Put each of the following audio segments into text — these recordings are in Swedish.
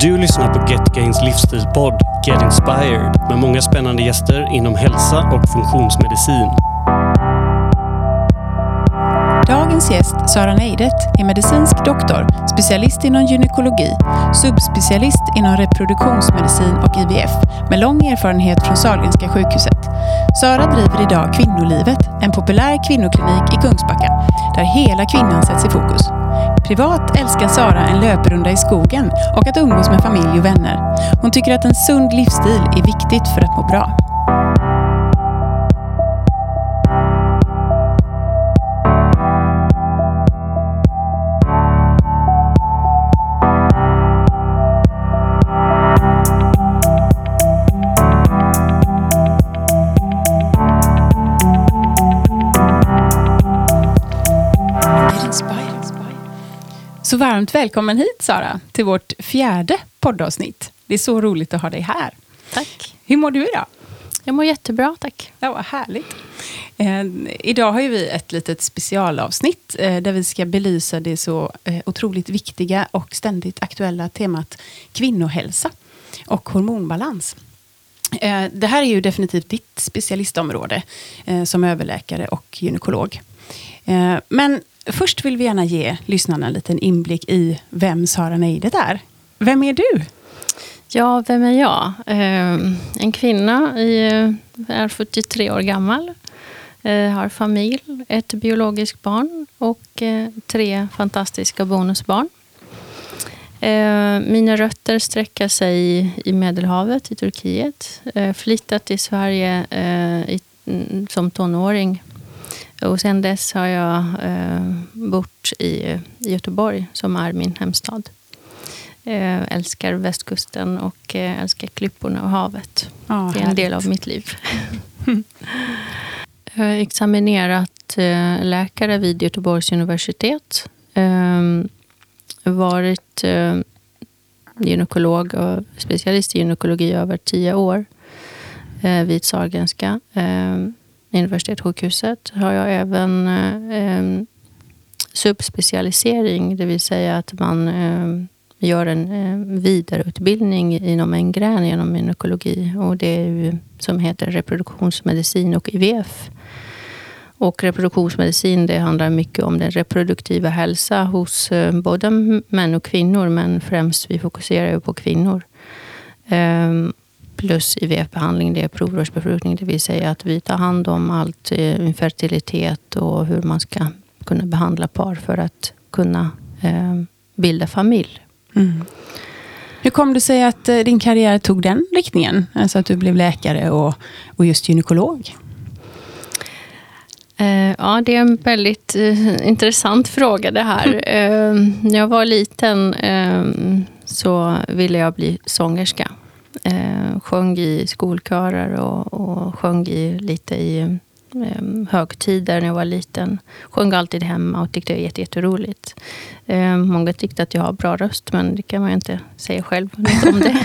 Du lyssnar på Get Gains livsstilspodd Get Inspired med många spännande gäster inom hälsa och funktionsmedicin. Dagens gäst, Sara Neidet, är medicinsk doktor, specialist inom gynekologi, subspecialist inom reproduktionsmedicin och IVF med lång erfarenhet från Sahlgrenska sjukhuset. Sara driver idag Kvinnolivet, en populär kvinnoklinik i Kungsbacka, där hela kvinnan sätts i fokus. Privat älskar Sara en löprunda i skogen och att umgås med familj och vänner. Hon tycker att en sund livsstil är viktigt för att må bra. Varmt välkommen hit Sara, till vårt fjärde poddavsnitt. Det är så roligt att ha dig här. Tack. Hur mår du idag? Jag mår jättebra, tack. Ja, vad härligt. Eh, idag har ju vi ett litet specialavsnitt eh, där vi ska belysa det så eh, otroligt viktiga och ständigt aktuella temat kvinnohälsa och hormonbalans. Eh, det här är ju definitivt ditt specialistområde eh, som överläkare och gynekolog. Eh, men först vill vi gärna ge lyssnarna en liten inblick i vem Sara Neidet är. Vem är du? Ja, vem är jag? Ehm, en kvinna, i, är 43 år gammal. Eh, har familj, ett biologiskt barn och eh, tre fantastiska bonusbarn. Ehm, mina rötter sträcker sig i Medelhavet, i Turkiet. Eh, flyttat till Sverige mm, som tonåring och sen dess har jag eh, bott i, Göteborg, som är min hemstad. Eh, älskar västkusten och eh, älskar klipporna och havet. Ja, det är en del av mitt liv. jag har examinerat eh, läkare vid Göteborgs universitet. Eh, varit eh, gynekolog och specialist i gynekologi i över tio år eh, vid Sahlgrenska. Universitetssjukhuset har jag även eh, subspecialisering, det vill säga att man eh, gör en eh, vidareutbildning inom en gren genom gynekologi. Och det är ju, som heter reproduktionsmedicin och IVF. Och reproduktionsmedicin det handlar mycket om den reproduktiva hälsa hos eh, både män och kvinnor, men främst vi fokuserar ju på kvinnor. Eh, plus IVF-behandling, det är provrörsbefruktning. Det vill säga att vi tar hand om allt eh, fertilitet och hur man ska kunna behandla par för att kunna eh, bilda familj. Mm. Hur kom det sig att eh, din karriär tog den riktningen? Alltså att du blev läkare och, och just gynekolog? Eh, ja, det är en väldigt eh, intressant fråga det här. Eh, när jag var liten eh, så ville jag bli sångerska. Eh, sjöng i skolkörer och, och sjöng i, lite i eh, högtider när jag var liten. Sjöng alltid hemma och tyckte det var jätte, jätteroligt. Eh, många tyckte att jag har bra röst, men det kan man ju inte säga själv om det.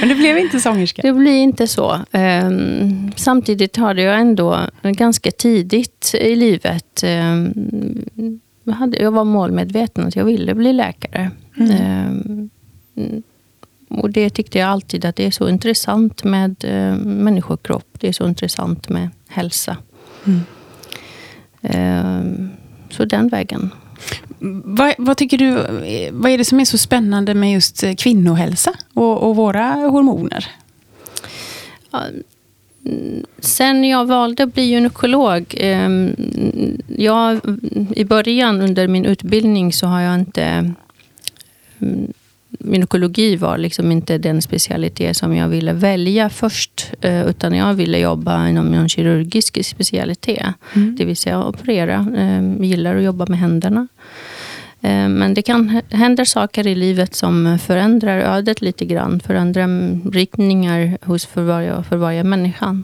men det blev inte sångerska? Det blir inte så. Eh, samtidigt hade jag ändå ganska tidigt i livet eh, jag, var målmedveten att jag ville bli läkare. Mm. Eh, och det tyckte jag alltid att det är så intressant med eh, människokropp. Det är så intressant med hälsa. Mm. Eh, så den vägen. Vad, vad, tycker du, vad är det som är så spännande med just kvinnohälsa och, och våra hormoner? Ja, sen jag valde att bli gynekolog. Eh, jag, I början under min utbildning så har jag inte mm, gynekologi var liksom inte den specialitet som jag ville välja först. Eh, utan jag ville jobba inom en kirurgisk specialitet. Mm. Det vill säga operera. Jag eh, gillar att jobba med händerna. Eh, men det kan hända saker i livet som förändrar ödet lite grann. Förändrar riktningar hos för varje, för varje människa.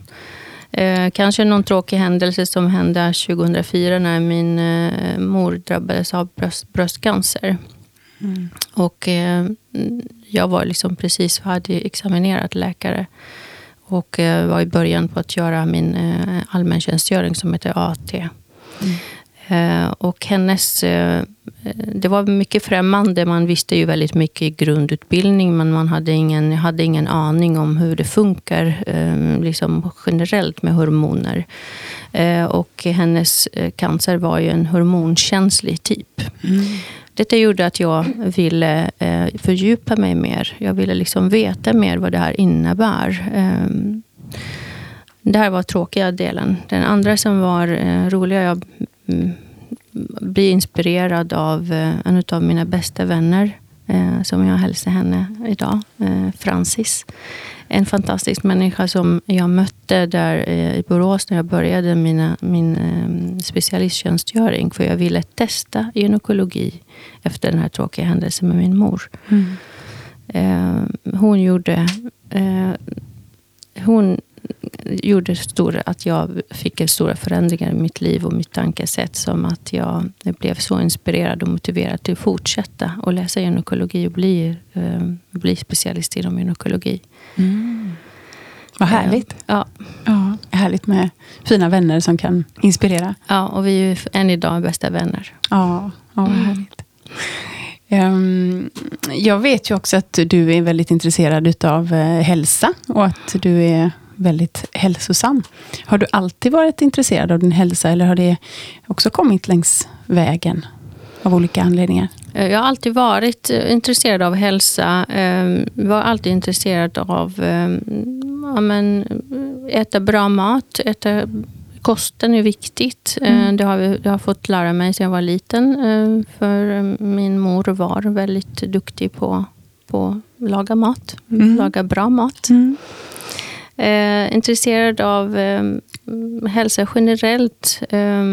kanske någon tråkig händelse som hände 2004 när min mor drabbades av bröst, bröstcancer. Mm. Och eh, jag var liksom precis färdigexaminerad läkare. Och eh, var i början på att göra min eh, allmäntjänstgöring som heter AT. Mm. Eh, och hennes, eh, det var mycket främmande. Man visste ju väldigt mycket i grundutbildning, men man hade ingen, hade ingen aning om hur det funkar eh, liksom generellt med hormoner. Och hennes cancer var ju en hormonkänslig typ. Mm. Detta gjorde att jag ville eh, fördjupa mig mer. Jag ville liksom veta mer vad det här innebär. Ehm, det här var tråkiga delen. Den andra som var eh, roliga, jag Mm, bli inspirerad av eh, en av mina bästa vänner, eh, som jag hälsar henne idag, eh, Francis. En fantastisk människa som jag mötte där i Borås när jag började mina, min specialisttjänstgöring. För jag ville testa gynekologi efter den här tråkiga händelsen med min mor. Mm. Hon gjorde... Hon gjorde stora, att jag fick stora förändringar i mitt liv och mitt tankesätt. Som att jag blev så inspirerad och motiverad till att fortsätta och läsa gynekologi och bli, eh, bli specialist inom gynekologi. Mm. Vad härligt. Ja. ja. Härligt med fina vänner som kan inspirera. Ja, och vi är ju än idag bästa vänner. Ja, ja vad mm. härligt. Um, jag vet ju också att du är väldigt intresserad av uh, hälsa och att du är väldigt hälsosam. Har du alltid varit intresserad av din hälsa eller har det också kommit längs vägen av olika anledningar? Eh, jag har alltid varit eh, intresserad av hälsa. Jag eh, var alltid intresserad av ja, men, äta bra mat. Äta, kosten är viktigt. Mm. Det, har vi, det har jag fått lära mig sedan jag var liten. För min mor var väldigt duktig på, på att laga mat. Mm. Laga bra mat. Mm. Eh, intresserad av eh, hälsa generellt. Eh,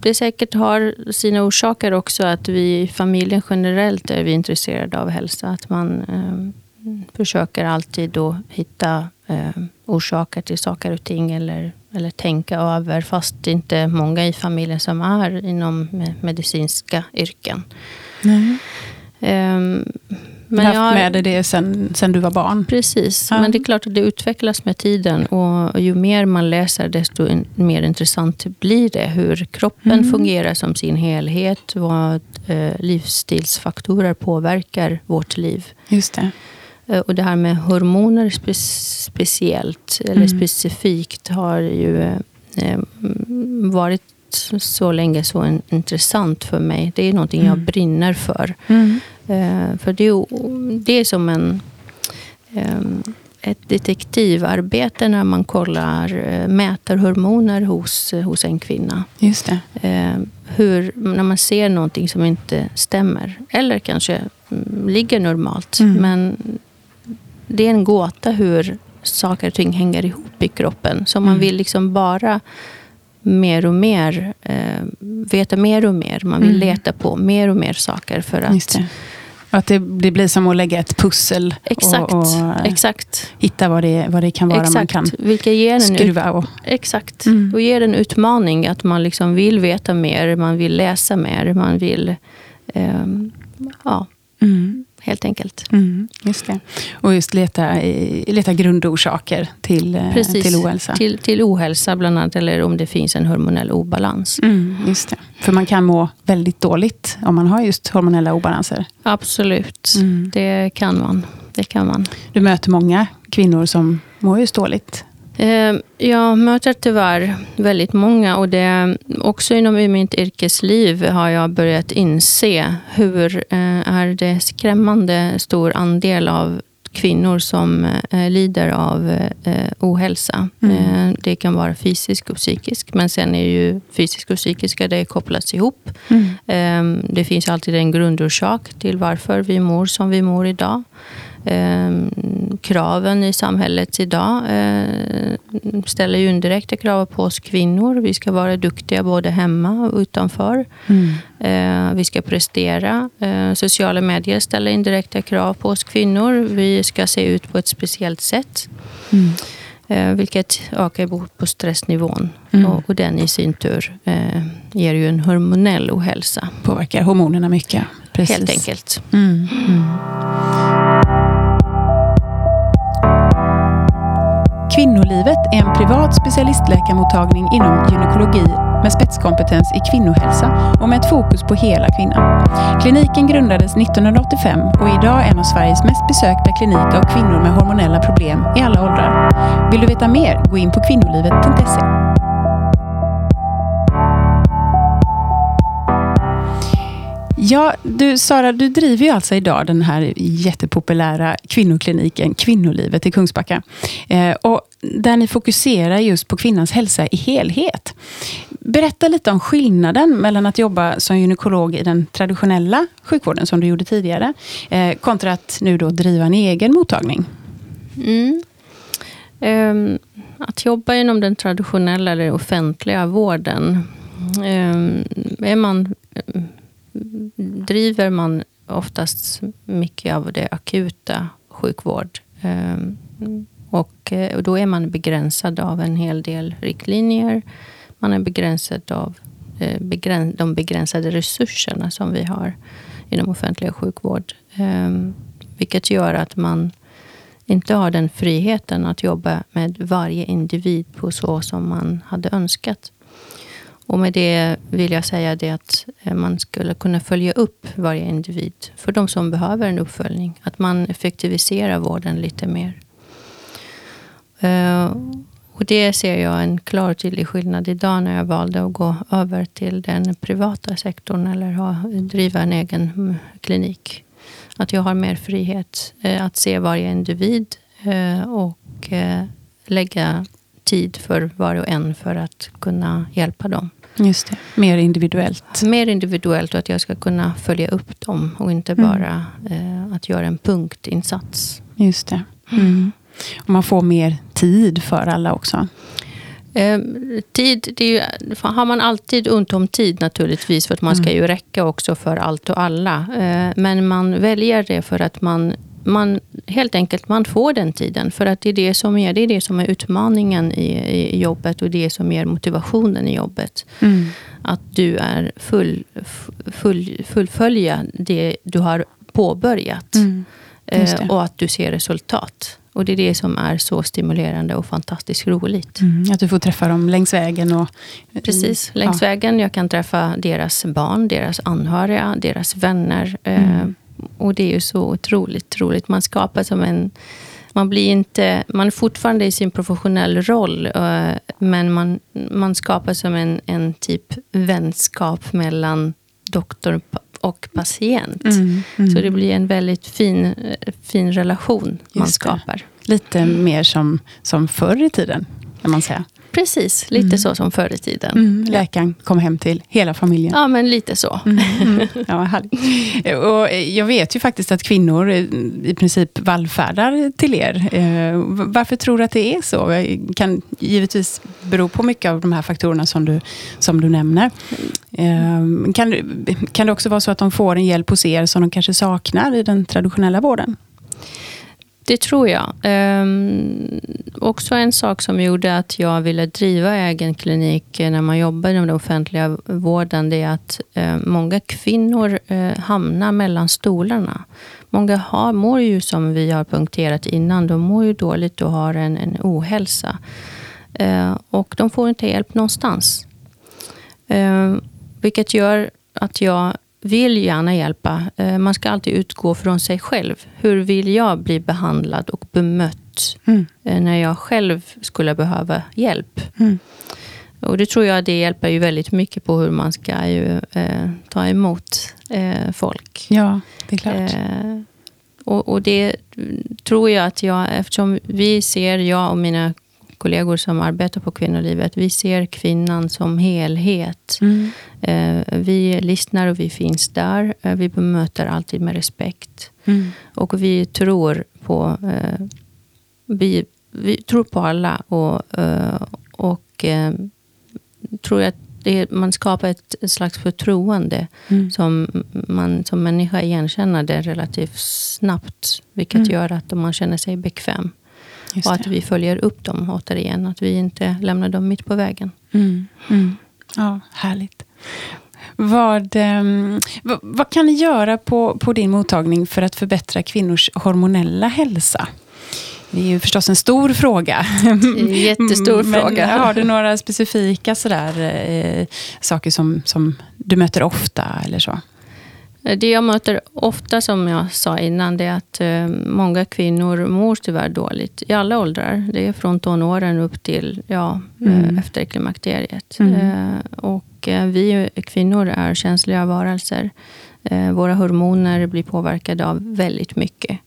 det säkert har sina orsaker också att vi i familjen generellt är vi intresserade av hälsa. Att man eh, försöker alltid då hitta eh, orsaker till saker och ting eller, eller tänka över fast det inte är många i familjen som är inom medicinska yrken. Mm. Men haft har, med dig det sen, sen du var barn? Precis, ja. men det är klart att det utvecklas med tiden. Och ju mer man läser, desto mer intressant blir det. Hur kroppen mm. fungerar som sin helhet. Vad eh, livsstilsfaktorer påverkar vårt liv. Just det. Eh, och det här med hormoner spe speciellt, eller mm. specifikt, har ju eh, varit så länge så intressant för mig. Det är någonting mm. jag brinner för. Mm. Uh, för det är, det är som en, um, ett detektivarbete när man kollar, uh, mäter hormoner hos, hos en kvinna. Just det. Uh, hur, när man ser någonting som inte stämmer. Eller kanske um, ligger normalt. Mm. Men det är en gåta hur saker och ting hänger ihop i kroppen. Så man mm. vill liksom bara mer och mer, eh, veta mer och mer. Man vill mm. leta på mer och mer saker för att... Att det, det, blir som att lägga ett pussel exakt, och, och exakt. hitta vad det, vad det kan vara exakt. man kan Vilka ger en skruva och... Exakt. Mm. Och ger en utmaning att man liksom vill veta mer, man vill läsa mer, man vill... Eh, ja. Mm helt enkelt. Mm, just det. Och just leta, leta grundorsaker till, eh, Precis, till ohälsa. Till, till ohälsa bland annat, eller om det finns en hormonell obalans. Mm, just det. För man kan må väldigt dåligt om man har just hormonella obalanser. Absolut, mm. det kan man. Det kan man. Du möter många kvinnor som mår just dåligt. Eh, jag möter tyvärr väldigt många och det, också inom mitt yrkesliv har jag börjat inse hur eh, är det skrämmande stor andel av kvinnor som eh, lider av ohälsa. Mm. Det kan vara fysisk och psykisk, men sen är ju fysisk och psykiska det kopplas ihop. Mm. Det finns alltid en grundorsak till varför vi mår som vi mår idag kraven i samhället idag eh, ställer ju indirekta krav på oss kvinnor. Vi ska vara duktiga både hemma och utanför. Mm. Eh, vi ska prestera. Eh, sociala medier ställer indirekta krav på oss kvinnor. Vi ska se ut på ett speciellt sätt. Mm. Eh, vilket ökar på stressnivån. Mm. Och, och, den i sin tur eh, ger ju en hormonell ohälsa. Påverkar hormonerna mycket. Precis. Helt enkelt. Mm. Mm. Kvinnolivet är en privat specialistläkarmottagning inom gynekologi med spetskompetens i kvinnohälsa och med ett fokus på hela kvinnan. Kliniken grundades 1985 och är idag en av Sveriges mest besökta kliniker av kvinnor med hormonella problem i alla åldrar. Vill du veta mer? Gå in på kvinnolivet.se. Ja, du Sara, du driver ju alltså idag den här jättepopulära kvinnokliniken Kvinnolivet i Kungsbacka. Eh, och där ni fokuserar just på kvinnans hälsa i helhet. Berätta lite om skillnaden mellan att jobba som gynekolog i den traditionella sjukvården, som du gjorde tidigare, eh, kontra att nu då driva en egen mottagning. Mm. Um, att jobba inom den traditionella eller offentliga vården, um, är man driver man oftast mycket av det akuta sjukvård. Ehm, och, och då är man begränsad av en hel del riktlinjer. Man är begränsad av eh, de begränsade resurserna som vi har inom offentlig sjukvård. Vilket gör att man inte har den friheten att jobba med varje individ på så som man hade önskat. Och med det vill jag säga det att eh, man skulle kunna följa upp varje individ för de som behöver en uppföljning. Att man effektiviserar vården lite mer. Eh, och det ser jag en klar och tydlig skillnad idag när jag valde att gå över till den privata sektorn eller ha, driva en egen mm, klinik. Att jag har mer frihet eh, att se varje individ och lägga tid för var och en för att kunna hjälpa dem. Just det. Mer individuellt. Mer individuellt och att jag ska kunna följa upp dem och inte mm. bara mm. eh, att göra en punktinsats. Just det. Mm. Och man får mer tid för alla också. Eh, tid, det ju, har man alltid ont om tid naturligtvis. För att man ska mm. ju räcka också för allt och alla. Eh, men man väljer det för att man man, helt enkelt man får den tiden. För att det är det som är, det är, det som är utmaningen i, i jobbet och det som ger motivationen i jobbet. Mm. Att du är full, full, fullfölja det du har påbörjat. Mm. Eh, och att du ser resultat. Och det är det som är så stimulerande och fantastiskt roligt. Mm, att du får träffa dem längs vägen. Och, Precis, längs ja. vägen. Jag kan träffa deras barn, deras anhöriga, deras vänner. Eh, mm och det är ju så otroligt roligt. Man skapar som en... Man, blir inte, man är fortfarande i sin professionella roll, eh, men man, man skapar som en, en typ vänskap mellan doktor och patient. Mm, mm. Så det blir en väldigt fin, fin relation man skapar. Lite mer som, som förr i tiden, kan man säga. Precis, lite mm. så som förr i tiden. Mm, läkaren kom hem till hela familjen. Ja, men lite så. Mm, mm. ja, härligt. Och jag vet ju faktiskt att kvinnor i princip vallfärdar till er. Eh, varför tror du att det är så? kan givetvis bero på mycket av de här faktorerna som du, som du nämner. Eh, kan, kan det också vara så att de får en hjälp hos er som de kanske saknar i den traditionella vården? Det tror jag. Um, också en sak som gjorde att jag ville driva egen klinik eh, när man jobbar inom den offentliga vården, det är att uh, många kvinnor uh, hamnar mellan stolarna. Många har, mår ju, som vi har punkterat innan, de mår ju dåligt och har en, en ohälsa. Uh, och de får inte hjälp någonstans. Ehm, vilket gör att jag vill gärna hjälpa. Eh, man ska alltid utgå från sig själv. Hur vill jag bli behandlad och bemött mm. Eh, när jag själv skulle behöva hjälp? Mm. Och det tror jag det hjälper ju väldigt mycket på hur man ska ju, eh, ta emot eh, folk. Ja, det är klart. Eh, och, och, det tror jag att jag, eftersom vi ser, jag och mina kollegor som arbetar på kvinnolivet, vi ser kvinnan som helhet. Mm. Eh, vi lyssnar och vi finns där. Eh, vi bemöter alltid med respekt. Mm. Och vi tror på eh, vi, vi tror på alla och, och tror att det, man skapar ett, ett slags förtroende mm. som man som människa igenkänner det relativt snabbt. Vilket mm. gör att man känner sig bekväm. Just och att det. vi följer upp dem återigen. Att vi inte lämnar dem mitt på vägen. Mm. Mm. Ja, härligt. Vad, um, vad, vad, kan ni göra på, på din mottagning för att förbättra kvinnors hormonella hälsa? Det är ju förstås en stor fråga. Jättestor Men fråga. Har du några specifika sådär, eh, saker som, som du möter ofta eller så? Det jag möter ofta, som jag sa innan, det är att eh, många kvinnor mår tyvärr dåligt. I alla åldrar. Det är från tonåren upp till ja, Mm. eh, efter klimakteriet. Mm. Eh, och eh, vi kvinnor är känsliga varelser. Eh, våra hormoner blir påverkade av väldigt mycket.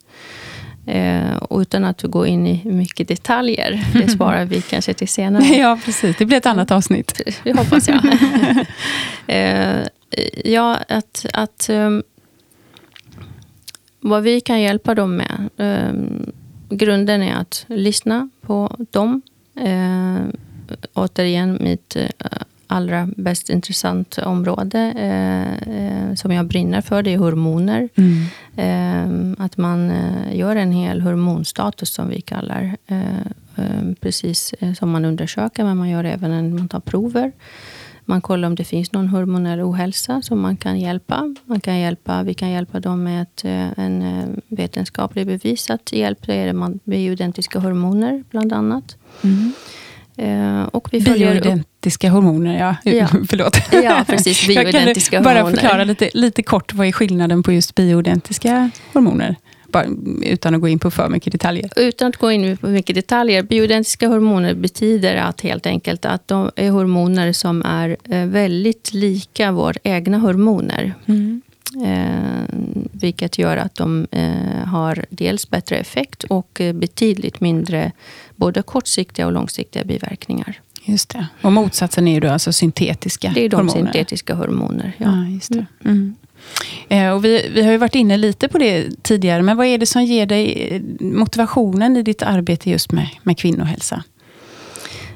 Eh, utan att gå in i mycket detaljer, det sparar vi kanske till senare. Ja, precis. Det blir ett annat avsnitt. Det hoppas jag. eh, ja, att, att um, vad vi kan hjälpa dem med. Um, grunden är att lyssna på dem. Eh, återigen, mitt eh, allra bäst intressant område eh, som jag brinner för, det är hormoner. Mm. Eh, att man gör en hel hormonstatus som vi kallar. Precis som man undersöker, men man gör även en, man tar prover. Man kollar om det finns någon hormonell ohälsa som man kan hjälpa. Man kan hjälpa vi kan hjälpa dem med ett, eh, en eh, vetenskaplig bevisat hjälp. Det är man bioidentiska hormoner bland annat. Mm. Eh, och vi följer upp Bioidentiska hormoner, ja. Ja. Förlåt. Ja, precis. Bioidentiska du bara hormoner. förklara lite, lite kort, vad är skillnaden på just bioidentiska hormoner? Bara, utan att gå in på för mycket detaljer. Utan att gå in på mycket detaljer. Bioidentiska hormoner betyder att helt enkelt att de är hormoner som är eh, väldigt lika våra egna hormoner. Eh, vilket gör att de eh, har dels bättre effekt och eh, betydligt mindre både kortsiktiga och långsiktiga biverkningar. Just det. Och motsatsen är ju då alltså syntetiska Det är de hormoner. syntetiska hormoner. Ja. Ja, just det. Mm. Eh, och vi, vi har ju varit inne lite på det tidigare, men vad är det som ger dig eh, motivationen i ditt arbete just med, med kvinnohälsa?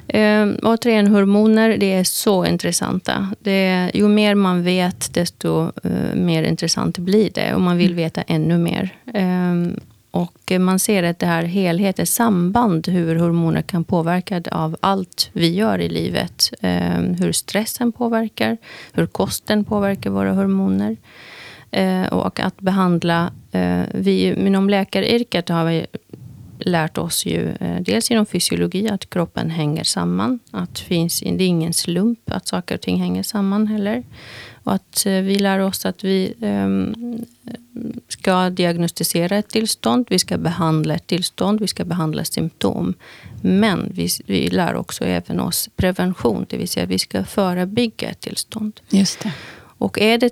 Eh, återigen, hormoner det är så intressanta. Det ju mer man vet, desto eh, mer intressant blir det. Och man vill veta ännu mer. Eh, och man ser att det här helheten, samband, hur hormoner kan påverka av allt vi gör i livet. Ehm, hur stressen påverkar, hur kosten påverkar våra hormoner. Ehm, och att behandla, eh, vi inom läkaryrket har vi lärt oss ju eh, dels genom fysiologi att kroppen hänger samman. Att finns, det är ingen slump att saker och ting hänger samman heller. Och att eh, vi lär oss att vi ehm, ska diagnostisera ett tillstånd, vi ska behandla ett tillstånd, vi ska behandla symptom. Men vi, vi lär också även oss prevention, det vill säga vi ska förebygga ett tillstånd. Just det. Och är det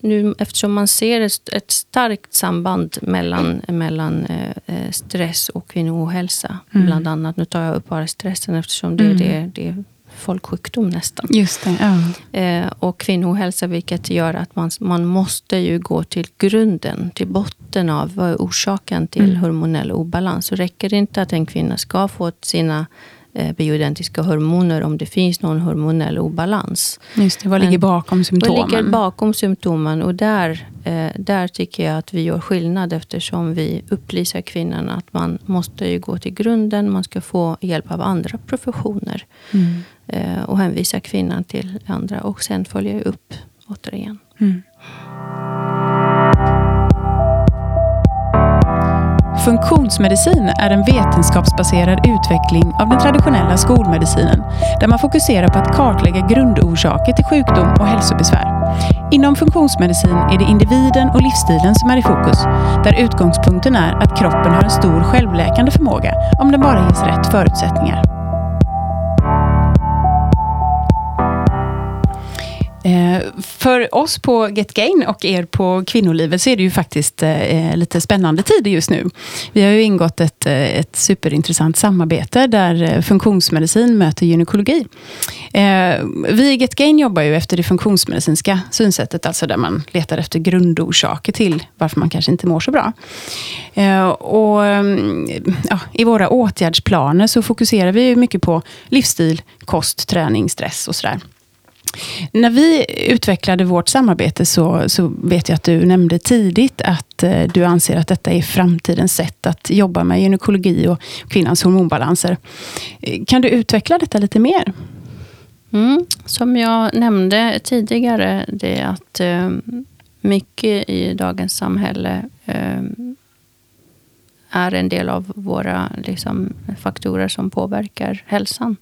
nu, eftersom man ser ett, ett starkt samband mellan, mellan eh, stress och kvinnohälsa, Mm. bland annat. Nu tar jag upp bara stressen eftersom det, Mm. det, det folksjukdom nästan. Just det, ja. Eh, och kvinnohälsa, vilket gör att man, man måste ju gå till grunden, till botten av vad är orsaken till Mm. hormonell obalans. Så räcker det inte att en kvinna ska få sina bioidentiska hormoner om det finns någon hormonell obalans. Just det. Vad ligger bakom symptomen? Vad ligger bakom symptomen? Och där, eh, där tycker jag att vi gör skillnad eftersom vi upplyser kvinnan att man måste gå till grunden, man ska få hjälp av andra professioner Mm. eh, och hänvisa kvinnan till andra och sen följa upp återigen. Mm. Funktionsmedicin är en vetenskapsbaserad utveckling av den traditionella skolmedicinen där man fokuserar på att kartlägga grundorsaker till sjukdom och hälsobesvär. Inom funktionsmedicin är det individen och livsstilen som är i fokus, där utgångspunkten är att kroppen har en stor självläkande förmåga om den bara ges rätt förutsättningar. Eh, för oss på Get Gain och er på Kvinnolivet så är det ju faktiskt eh, lite spännande tider just nu. Vi har ju ingått ett, eh, ett superintressant samarbete där funktionsmedicin möter gynekologi. Vi i Get Gain jobbar ju efter det funktionsmedicinska synsättet, alltså där man letar efter grundorsaker till varför man kanske inte mår så bra. Och, mm, ja, I våra åtgärdsplaner så fokuserar vi ju mycket på livsstil, kost, träning, stress och sådär. När vi utvecklade vårt samarbete så, så vet jag att du nämnde tidigt att eh, du anser att detta är framtidens sätt att jobba med gynekologi och kvinnans hormonbalanser. Eh, kan du utveckla detta lite mer? Mm. Som jag nämnde tidigare, det är att eh, mycket i dagens samhälle eh, är en del av våra liksom, faktorer som påverkar hälsan.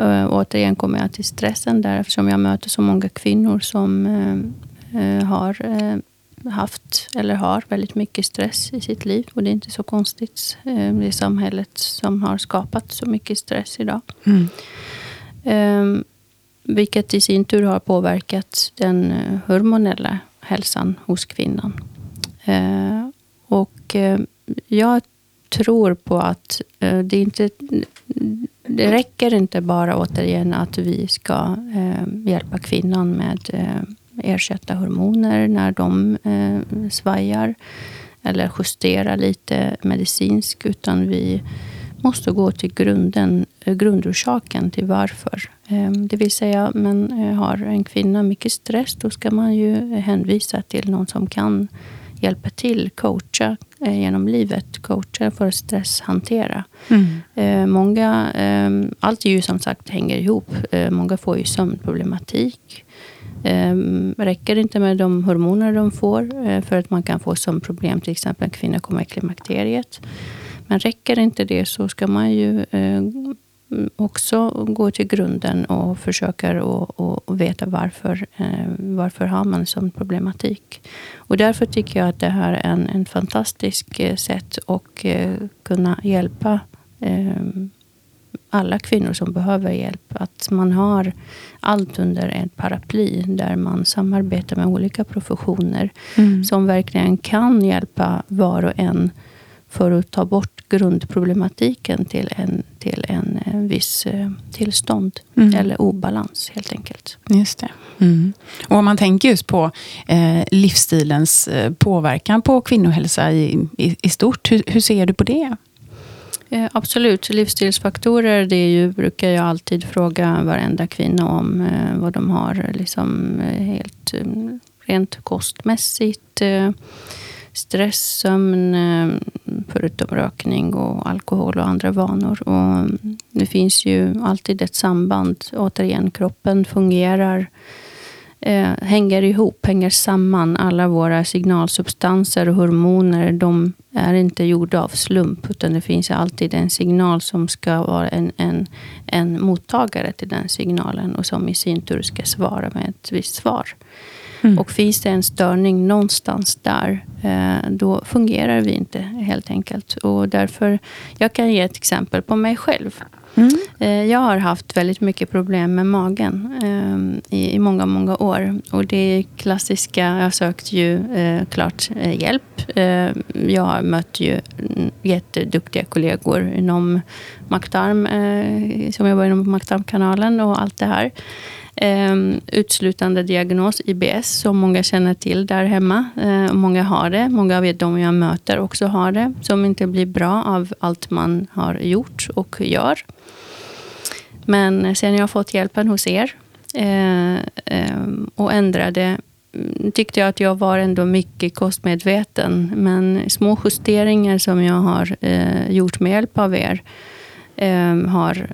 Uh, återigen kommer jag till stressen där eftersom jag möter så många kvinnor som uh, har haft eller har väldigt mycket stress i sitt liv. Och det är inte så konstigt. Det är samhället som har skapat så mycket stress idag. Mm. Um, vilket i sin tur har påverkat den hormonella hälsan hos kvinnan. Uh, och uh, jag tror på att uh, det inte det räcker inte bara återigen att vi ska eh, hjälpa kvinnan med eh, ersätta hormoner när de eh, svajar. Eller justera lite medicinskt. Utan vi måste gå till grunden, eh, grundorsaken till varför. Det vill säga, men har en kvinna mycket stress, då ska man ju hänvisa till någon som kan hjälpa till, coacha eh, genom livet. Coacha för att stresshantera. Mm. Eh, många, eh, allt ju som sagt hänger ihop. många får ju sömnproblematik. Eh, räcker inte med de hormoner de får eh, för att man kan få som problem, till exempel en kvinna kommer i klimakteriet. Men räcker inte det så ska man ju eh, också gå till grunden och försöka och, och veta varför, eh, varför har man sån problematik. Och därför tycker jag att det här är en, en fantastisk eh, sätt att eh, kunna hjälpa alla kvinnor som behöver hjälp. Att man har allt under ett paraply där man samarbetar med olika professioner mm. som verkligen kan hjälpa var och en för att ta bort grundproblematiken till en, till en, eh, viss eh, tillstånd. Mm. Eller obalans helt enkelt. Just det. Mm. Och om man tänker just på eh, livsstilens eh, påverkan på kvinnohälsa i, i, i stort. Hur, hur ser du på det? Absolut. Livsstilsfaktorer, det är ju, brukar jag alltid fråga varenda kvinna om. Vad de har liksom, helt rent kostmässigt. Stress, sömn, eh, förutom rökning och alkohol och andra vanor. Och det finns ju alltid ett samband. Återigen, kroppen fungerar eh, hänger ihop, hänger samman. Alla våra signalsubstanser och hormoner, de är inte gjorda av slump, utan det finns alltid en signal som ska vara en, en, en mottagare till den signalen och som i sin tur ska svara med ett visst svar. Mm. Och finns det en störning någonstans där, eh, då fungerar vi inte helt enkelt. Och därför, jag kan ge ett exempel på mig själv. Mm. Eh, jag har haft väldigt mycket problem med magen eh, i, många, många år. Och det är klassiska, jag har sökt ju eh, klart hjälp. Jag har mött ju jätteduktiga kollegor inom Maktarm, som jobbar inom Maktarmkanalen och allt det här. Um, utslutande diagnos, IBS, som många känner till där hemma. Uh, många har det. Många av de jag möter också har det. Som inte blir bra av allt man har gjort och gör. Men sen jag fått hjälpen hos er uh, um, och ändrade mm, tyckte jag att jag var ändå mycket kostmedveten. Men små justeringar som jag har uh, gjort med hjälp av er har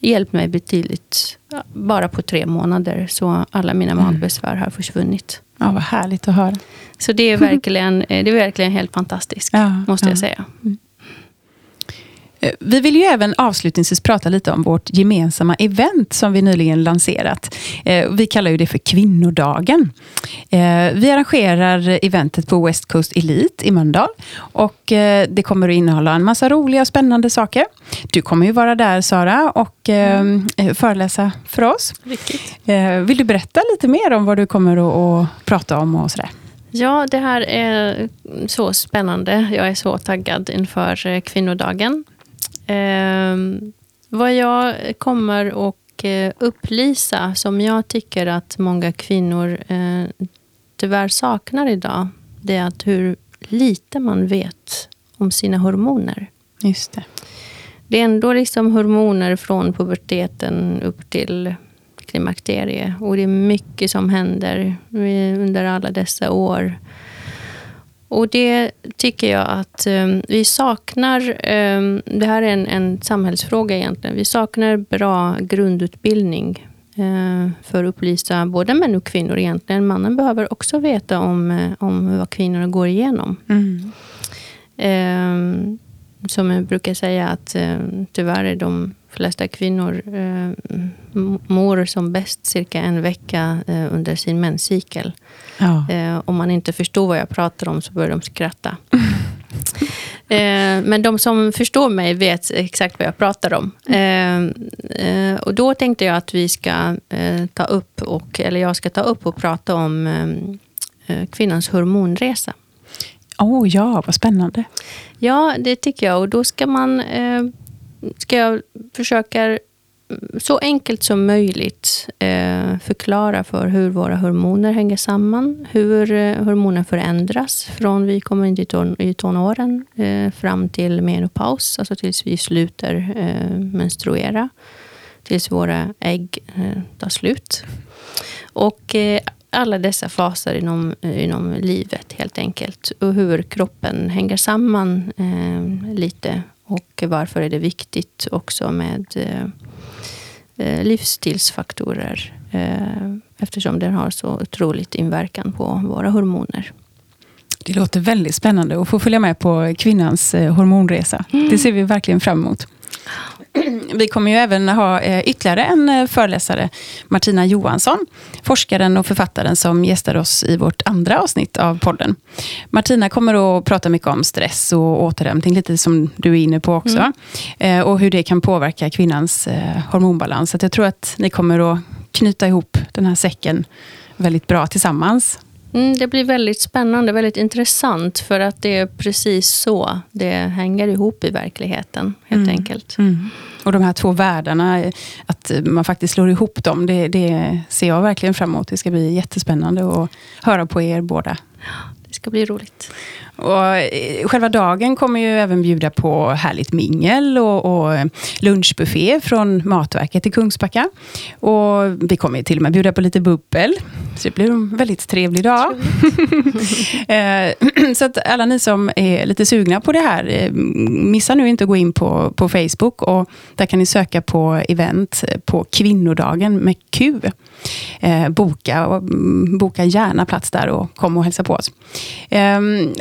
hjälpt mig betydligt. Bara på tre månader så alla mina mm. magbesvär har försvunnit. Ja, vad härligt att höra. Så det är verkligen, det är verkligen helt fantastiskt, ja, måste ja. jag säga. Eh, vi vill ju även avslutningsvis prata lite om vårt gemensamma event som vi nyligen lanserat. Eh, vi kallar ju det för Kvinnodagen. Eh, vi arrangerar eventet på West Coast Elite i Mölndal. Och det kommer att innehålla en massa roliga och spännande saker. Du kommer ju vara där Sara och mm. föreläsa för oss. Riktigt. Vill du berätta lite mer om vad du kommer att prata om och sådär? Ja, det här är så spännande. Jag är så taggad inför kvinnodagen. Eh, vad jag kommer att eh, upplysa, som jag tycker att många kvinnor eh, tyvärr saknar idag, det är att hur lite man vet om sina hormoner. Just det. Det är ändå liksom hormoner från puberteten upp till klimakterie. Och det är mycket som händer under alla dessa år. Och det tycker jag att um, vi saknar, um, det här är en, en samhällsfråga egentligen, vi saknar bra grundutbildning uh, för att upplysa både män och kvinnor egentligen. Mannen behöver också veta om, uh, om vad kvinnorna går igenom. Mm. Ehm, som jag brukar säga att eh, tyvärr är de flesta kvinnor eh, mår som bäst cirka en vecka eh, under sin menscykel. Ja. Eh, om man inte förstår vad jag pratar om så börjar de skratta. Men de som förstår mig vet exakt vad jag pratar om. Och då tänkte jag att vi ska ta upp, och, eller jag ska ta upp och prata om kvinnans hormonresa. Oh, ja, vad spännande. Ja, det tycker jag. Och då ska man ska jag försöka så enkelt som möjligt eh, förklara för hur våra hormoner hänger samman. Hur eh, hormoner förändras från vi kommer in i, ton, i tonåren eh, fram till menopaus, alltså tills vi slutar eh, menstruera. Tills våra ägg eh, tar slut. Och eh, alla dessa faser inom, eh, inom livet helt enkelt. Och hur kroppen hänger samman eh, lite. Och varför är det viktigt också med eh, eh livsstilsfaktorer. Eh, eftersom den har så otroligt inverkan på våra hormoner. Det låter väldigt spännande att få följa med på kvinnans hormonresa. Mm. Det ser vi verkligen fram emot. Vi kommer ju även ha eh, ytterligare en eh, föreläsare, Martina Johansson, forskaren och författaren som gästar oss i vårt andra avsnitt av podden. Martina kommer att prata mycket om stress och återhämtning, lite som du är inne på också. Mm. Eh, och hur det kan påverka kvinnans hormonbalans. Så jag tror att ni kommer att knyta ihop den här säcken väldigt bra tillsammans. Mm, det blir väldigt spännande, väldigt intressant för att det är precis så det hänger ihop i verkligheten helt mm. enkelt. Mm. Och de här två världarna, att man faktiskt slår ihop dem, det, det ser jag verkligen fram emot. Det ska bli jättespännande att höra på er båda. Det ska bli roligt. Och eh, själva dagen kommer ju även bjuda på härligt mingel och, och lunchbuffé från Matverket i Kungsbacka. Och vi kommer till och med bjuda på lite bubbel. Så det blir en väldigt trevlig dag. Eh, så att alla ni som är lite sugna på det här, eh, missa nu inte att gå in på, på Facebook. och Där kan ni söka på event på kvinnodagen med Q. boka, boka gärna plats där och kom och hälsa på oss.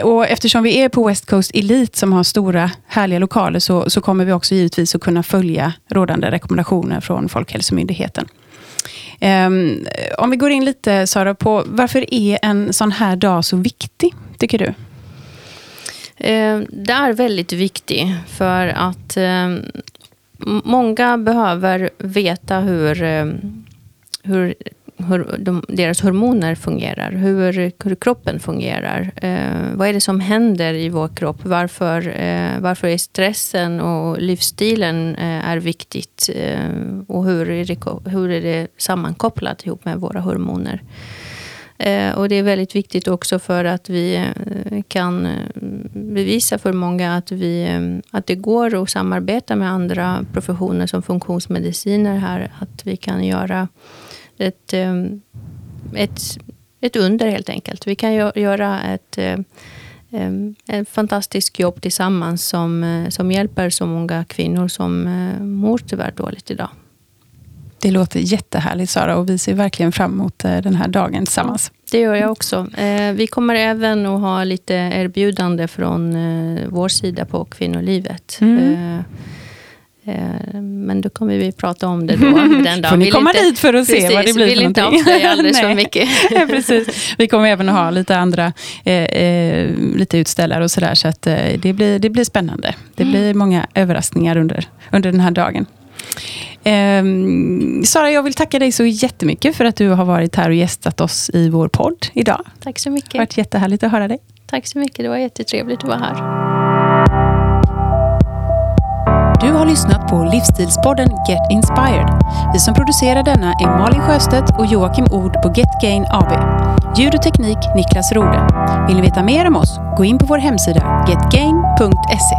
och eftersom vi är på West Coast Elite som har stora härliga lokaler så, så kommer vi också givetvis att kunna följa rådande rekommendationer från Folkhälsomyndigheten. Um, om vi går in lite Sara på varför är en sån här dag så viktig, tycker du? Uh, det är väldigt viktig för att uh, många behöver veta hur, uh, hur hur de, deras hormoner fungerar, hur, hur kroppen fungerar. Eh, vad är det som händer i vår kropp? Varför, eh, varför är stressen och livsstilen eh, är viktigt? Eh, och hur är, det, hur är det sammankopplat ihop med våra hormoner? Eh, och det är väldigt viktigt också för att vi eh, kan eh, bevisa för många att, vi, eh, att det går att samarbeta med andra professioner som funktionsmediciner här. Att vi kan göra ett, ehm, ett, ett under helt enkelt. Vi kan göra ett, eh, ehm, ett fantastiskt jobb tillsammans som, eh, som hjälper så många kvinnor som eh, mår tyvärr dåligt idag. Det låter jättehärligt Sara och vi ser verkligen fram emot den här dagen tillsammans. Det gör jag också. Vi kommer även att ha lite erbjudande från vår sida på kvinnolivet. Mm. Eh, men då kommer vi prata om det då. Den dagen. Får ni komma inte, dit för att se precis, vad det blir vill för inte avslöja alldeles för mycket. precis. Vi kommer även att ha lite andra eh, eh, lite utställare och sådär. Så att, eh, det, blir, det blir spännande. Det mm. blir många överraskningar under, under den här dagen. Eh, Sara, jag vill tacka dig så jättemycket för att du har varit här och gästat oss i vår podd idag. Tack så mycket. Det har varit jättehärligt att höra dig. Tack så mycket. Det var jättetrevligt att vara här. Du har lyssnat på livsstilspodden Get Inspired. Vi som producerar denna är Malin Sjöstedt och Joakim Ord på Get Gain AB. Ljud och teknik Niklas Rode. Vill ni veta mer om oss? Gå in på vår hemsida getgain.se.